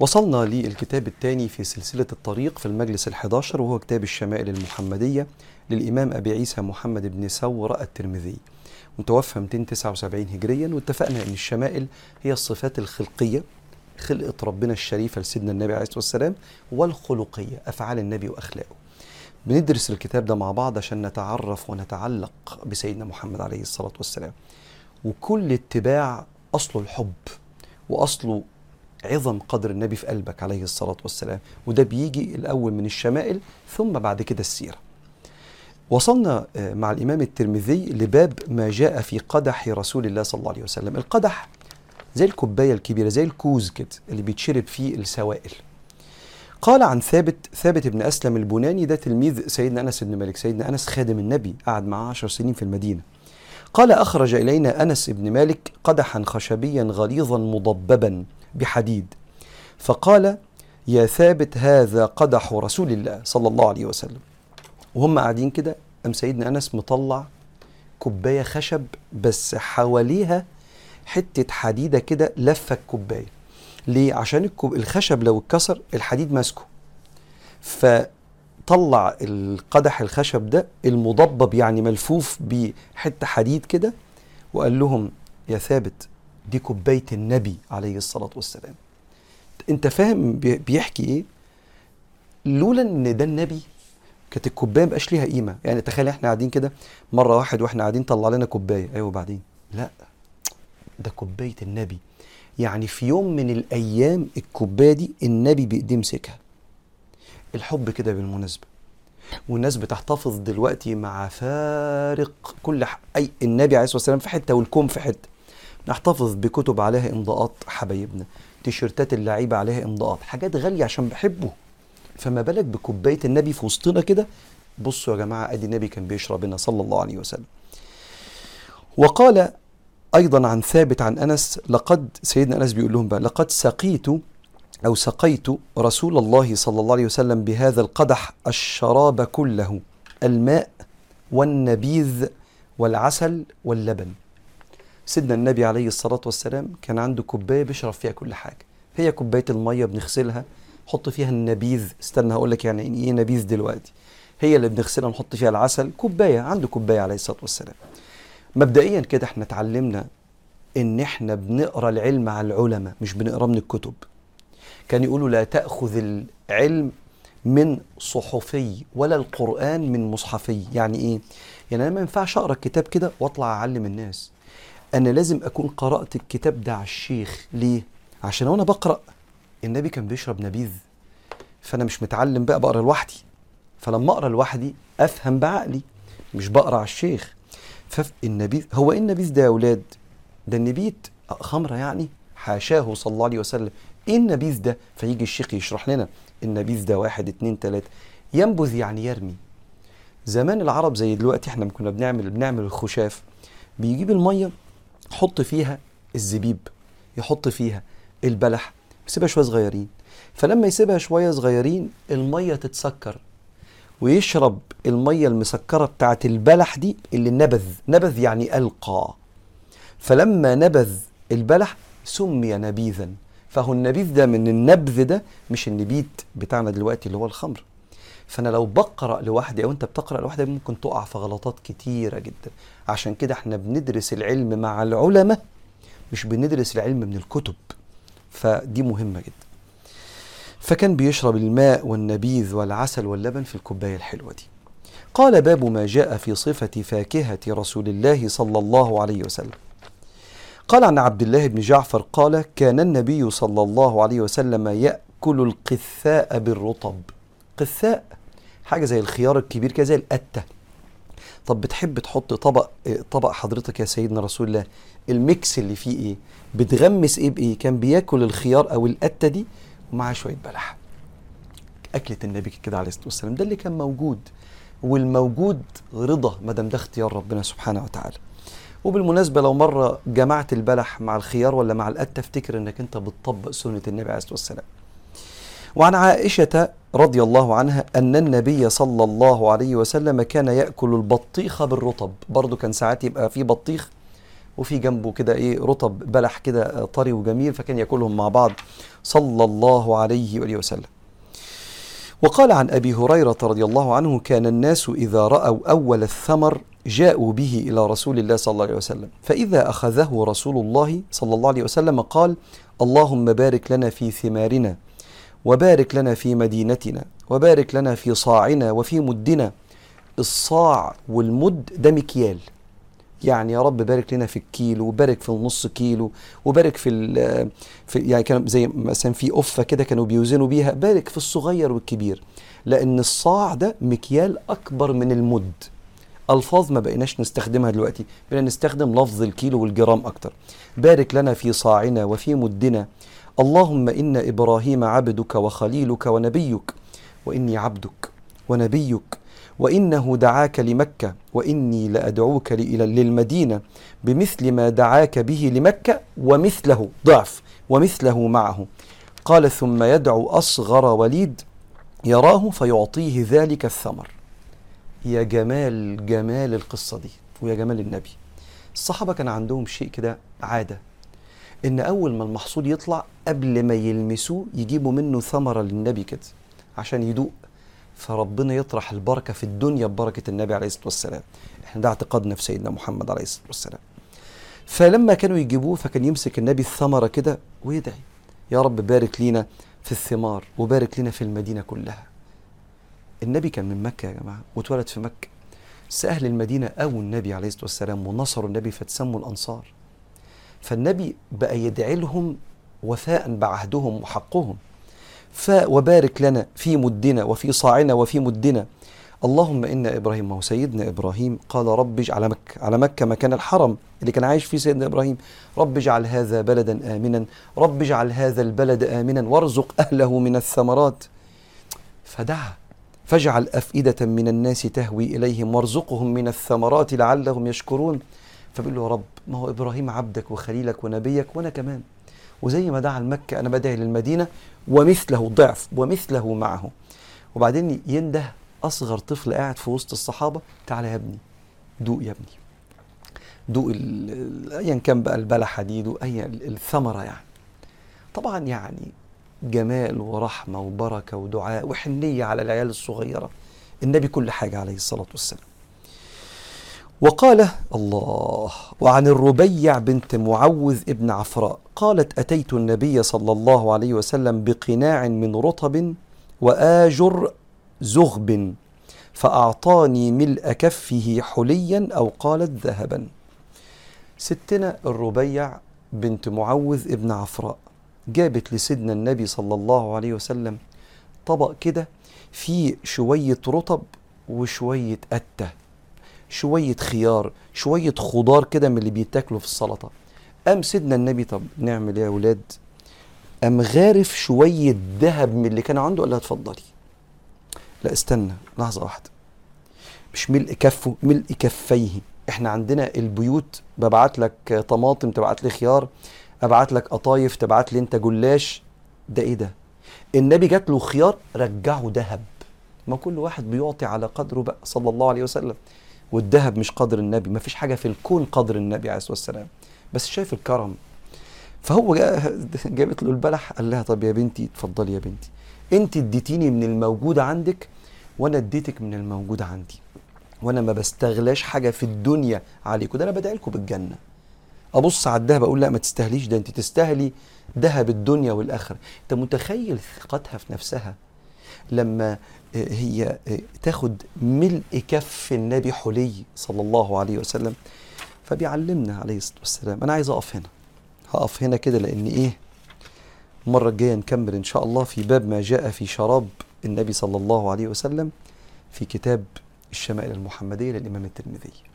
وصلنا للكتاب الثاني في سلسلة الطريق في المجلس الحداشر وهو كتاب الشمائل المحمدية للإمام أبي عيسى محمد بن ثور الترمذي. متوفى 279 هجريا واتفقنا أن الشمائل هي الصفات الخلقية خلقة ربنا الشريفة لسيدنا النبي عليه الصلاة والسلام والخلقية أفعال النبي وأخلاقه. بندرس الكتاب ده مع بعض عشان نتعرف ونتعلق بسيدنا محمد عليه الصلاة والسلام. وكل اتباع أصله الحب وأصله عظم قدر النبي في قلبك عليه الصلاة والسلام. وده بيجي الأول من الشمائل ثم بعد كده السيرة. وصلنا مع الإمام الترمذي لباب ما جاء في قدح رسول الله صلى الله عليه وسلم. القدح زي الكوباية الكبيرة زي الكوز كده اللي بيتشرب فيه السوائل. قال عن ثابت ثابت بن أسلم البناني ده تلميذ سيدنا أنس بن مالك. سيدنا أنس خادم النبي قعد معاه عشر سنين في المدينة. قال أخرج إلينا أنس بن مالك قدحا خشبيا غليظا مضببا. بحديد. فقال يا ثابت هذا قدح رسول الله صلى الله عليه وسلم. وهم قاعدين كده أم سيدنا أنس مطلع كوباية خشب بس حواليها حتة حديدة كده لفة الكوباية. ليه؟ عشان الخشب لو اتكسر الحديد ماسكه. فطلع القدح الخشب ده المضبب يعني ملفوف بحتة حديد كده وقال لهم يا ثابت دي كوباية النبي عليه الصلاة والسلام. انت فاهم بيحكي إيه؟ لولا ان ده النبي كانت الكوباية مبقاش ليها قيمة. يعني تخيل إحنا قاعدين كده مرة واحد وإحنا قاعدين طلع لنا كوباية. أيوه وبعدين؟ لا. ده كوباية النبي. يعني في يوم من الأيام الكوباية دي النبي بإيديه مسكها. الحب كده بالمناسبة. والناس بتحتفظ دلوقتي مع فارق كل. أي النبي عليه الصلاة والسلام في حتة والكون في حتة. نحتفظ بكتب عليها امضاءات حبايبنا تيشيرتات اللعيبة عليها امضاءات حاجات غالية عشان بحبه. فما بالك بكوباية النبي في وسطنا كده؟ بصوا يا جماعة أدي النبي كان بيشرب لنا صلى الله عليه وسلم. وقال أيضا عن ثابت عن أنس لقد سيدنا أنس بيقول لهم بقى لقد سقيت أو سقيت رسول الله صلى الله عليه وسلم بهذا القدح الشراب كله الماء والنبيذ والعسل واللبن. سيدنا النبي عليه الصلاة والسلام كان عنده كوباية بيشرب فيها كل حاجة. هي كوباية المية بنغسلها حط فيها النبيذ. استنى هقول لك يعني إيه نبيذ دلوقتي. هي اللي بنغسلها نحط فيها العسل. كوباية عنده كوباية عليه الصلاة والسلام. مبدئيا كده إحنا اتعلمنا إن إحنا بنقرأ العلم على العلماء مش بنقرأ من الكتب. كان يقولوا لا تأخذ العلم من صحفي ولا القرآن من مصحفي. يعني إيه؟ يعني أنا ما ينفعش أقرأ الكتاب كده وأطلع أعلم الناس. أنا لازم أكون قرأت الكتاب ده على الشيخ. ليه؟ عشان وأنا بقرأ النبي كان بيشرب نبيذ فأنا مش متعلم بقى بقرأ لوحدي. فلما أقرأ لوحدي أفهم بعقلي مش بقرأ على الشيخ. فالنبيذ هو إيه النبيذ ده يا أولاد؟ ده النبيت خمرة يعني؟ حاشاه صلى الله عليه وسلم. إيه النبيذ ده؟ فيجي الشيخ يشرح لنا. النبيذ ده واحد اتنين تلاتة. ينبذ يعني يرمي. زمان العرب زي دلوقتي إحنا كنا بنعمل بنعمل الخشاف. بيجيب المية يحط فيها الزبيب يحط فيها البلح يسيبها شوية صغيرين. فلما يسيبها شوية صغيرين المية تتسكر ويشرب المية المسكرة بتاعت البلح دي اللي نبذ نبذ يعني ألقى. فلما نبذ البلح سمي نبيذا. فهو النبيذ ده من النبذ ده مش النبيت بتاعنا دلوقتي اللي هو الخمر. فانا لو بقرأ لوحدي أو انت بتقرأ لوحدك ممكن تقع في غلطات كتيرة جدا. عشان كده إحنا بندرس العلم مع العلماء مش بندرس العلم من الكتب. فدي مهمة جدا. فكان بيشرب الماء والنبيذ والعسل واللبن في الكوباية الحلوة دي. قال باب ما جاء في صفة فاكهة رسول الله صلى الله عليه وسلم. قال عن عبد الله بن جعفر قال كان النبي صلى الله عليه وسلم يأكل القثاء بالرطب. قثاء حاجة زي الخيار الكبير كده زي القتة. طب بتحب تحط طبق طبق حضرتك يا سيدنا رسول الله الميكس اللي فيه إيه؟ بتغمس إيه بإيه؟ كان بياكل الخيار أو القتة دي ومعاه شوية بلح. أكلة النبي كده عليه الصلاة والسلام. ده اللي كان موجود. والموجود رضا ما دام ده اختيار ربنا سبحانه وتعالى. وبالمناسبة لو مرة جمعت البلح مع الخيار ولا مع القتة افتكر إنك أنت بتطبق سنة النبي عليه الصلاة والسلام. وعن عائشة رضي الله عنها أن النبي صلى الله عليه وسلم كان يأكل البطيخ بالرطب. برضو كان ساعات يبقى في بطيخ وفي جنبه كده إيه رطب بلح كده طري وجميل فكان يأكلهم مع بعض صلى الله عليه وآله وسلم. وقال عن أبي هريرة رضي الله عنه كان الناس إذا رأوا أول الثمر جاءوا به إلى رسول الله صلى الله عليه وسلم. فإذا أخذه رسول الله صلى الله عليه وسلم قال اللهم بارك لنا في ثمارنا وبارك لنا في مدينتنا وبارك لنا في صاعنا وفي مدنا. الصاع والمد ده مكيال. يعني يا رب بارك لنا في الكيلو وبارك في النص كيلو وبارك في, في يعني كان زي مثلا في قفه كده كانوا بيوزنوا بيها. بارك في الصغير والكبير لأن الصاع ده مكيال أكبر من المد. ألفاظ ما بقيناش نستخدمها دلوقتي بقينا نستخدم لفظ الكيلو والجرام أكتر. بارك لنا في صاعنا وفي مدنا. اللهم إن إبراهيم عبدك وخليلك ونبيك وإني عبدك ونبيك وإنه دعاك لمكة وإني لأدعوك إلى للمدينة بمثل ما دعاك به لمكة ومثله ضعف ومثله معه. قال ثم يدعو أصغر وليد يراه فيعطيه ذلك الثمر. يا جمال جمال القصة دي ويا جمال النبي. الصحابة كان عندهم شيء كده عادة. إن أول ما المحصول يطلع قبل ما يلمسوه يجيبوا منه ثمرة للنبي كده عشان يدوق. فربنا يطرح البركة في الدنيا ببركة النبي عليه الصلاة والسلام. إحنا ده اعتقادنا في سيدنا محمد عليه الصلاة والسلام. فلما كانوا يجيبوه فكان يمسك النبي الثمرة كده ويدعي يا رب بارك لينا في الثمار وبارك لنا في المدينة كلها. النبي كان من مكة يا جماعة واتولد في مكة. بس أهل المدينة اووا النبي عليه الصلاة والسلام ونصروا النبي فتسموا الأنصار. فالنبي بقى يدعي لهم وفاء بعهدهم وحقهم. ف وبارك لنا في مدنا وفي صاعنا وفي مدنا. اللهم إن إبراهيم ما هو سيدنا إبراهيم. قال رب اجعل مكه على مكة مكان الحرم اللي كان عايش فيه سيدنا إبراهيم. رب اجعل هذا بلدا آمنا. رب اجعل هذا البلد آمنا. وارزق أهله من الثمرات. فدعا. فاجعل أفئدة من الناس تهوي إليهم. وارزقهم من الثمرات لعلهم يشكرون. فبيقول له يا رب ما هو إبراهيم عبدك وخليلك ونبيك وأنا كمان. وزي ما دعا لمكه أنا بدعي للمدينة ومثله ضعف ومثله معه. وبعدين ينده أصغر طفل قاعد في وسط الصحابة تعالى يا ابني دوق يا ابني. دوق ايا كان بقى البلحة دي دوق اي ال- الثمرة يعني. طبعا يعني جمال ورحمة وبركة ودعاء وحنية على العيال الصغيرة. النبي كل حاجة عليه الصلاة والسلام. وقال الله وعن الربيع بنت معوذ ابن عفراء قالت أتيت النبي صلى الله عليه وسلم بقناع من رطب وآجر زغب فأعطاني ملء كفه حليا أو قالت ذهبا. ستنا الربيع بنت معوذ ابن عفراء جابت لسيدنا النبي صلى الله عليه وسلم طبق كده فيه شوية رطب وشوية قته شوية خيار شوية خضار كده من اللي بيتاكلوا في السلطة. قام سيدنا النبي طب نعمل إيه يا ولاد؟ قام غارف شوية ذهب من اللي كان عنده قال لها اتفضلي. لا استنى لحظة واحدة. مش ملء كفه ملء كفيه. إحنا عندنا البيوت ببعت لك طماطم تبعت لي خيار أبعت لك قطايف تبعت لي أنت جلاش. ده إيه ده؟ النبي جات له خيار رجعه ذهب. ما كل واحد بيعطي على قدره بقى صلى الله عليه وسلم. والذهب مش قدر النبي ما فيش حاجة في الكون قدر النبي عليه الصلاة والسلام. بس شايف الكرم. فهو جا- جابت له البلح قال لها طب يا بنتي اتفضلي يا بنتي. انت اديتيني من الموجود عندك وأنا اديتك من الموجود عندي. وأنا ما بستغلاش حاجة في الدنيا عليكم. ده أنا بدعي لكم بالجنة. ابص على الذهب أقول لا ما تستاهليش ده انت تستاهلي ذهب الدنيا والآخرة. انت متخيل ثقتها في نفسها؟ لما هي تاخد ملء كف النبي حلي صلى الله عليه وسلم فبيعلمنا عليه الصلاة والسلام. أنا عايز أقف هنا. هقف هنا كده لأن إيه؟ المره الجايه نكمل إن شاء الله في باب ما جاء في شراب النبي صلى الله عليه وسلم في كتاب الشمائل المحمدية للإمام الترمذي.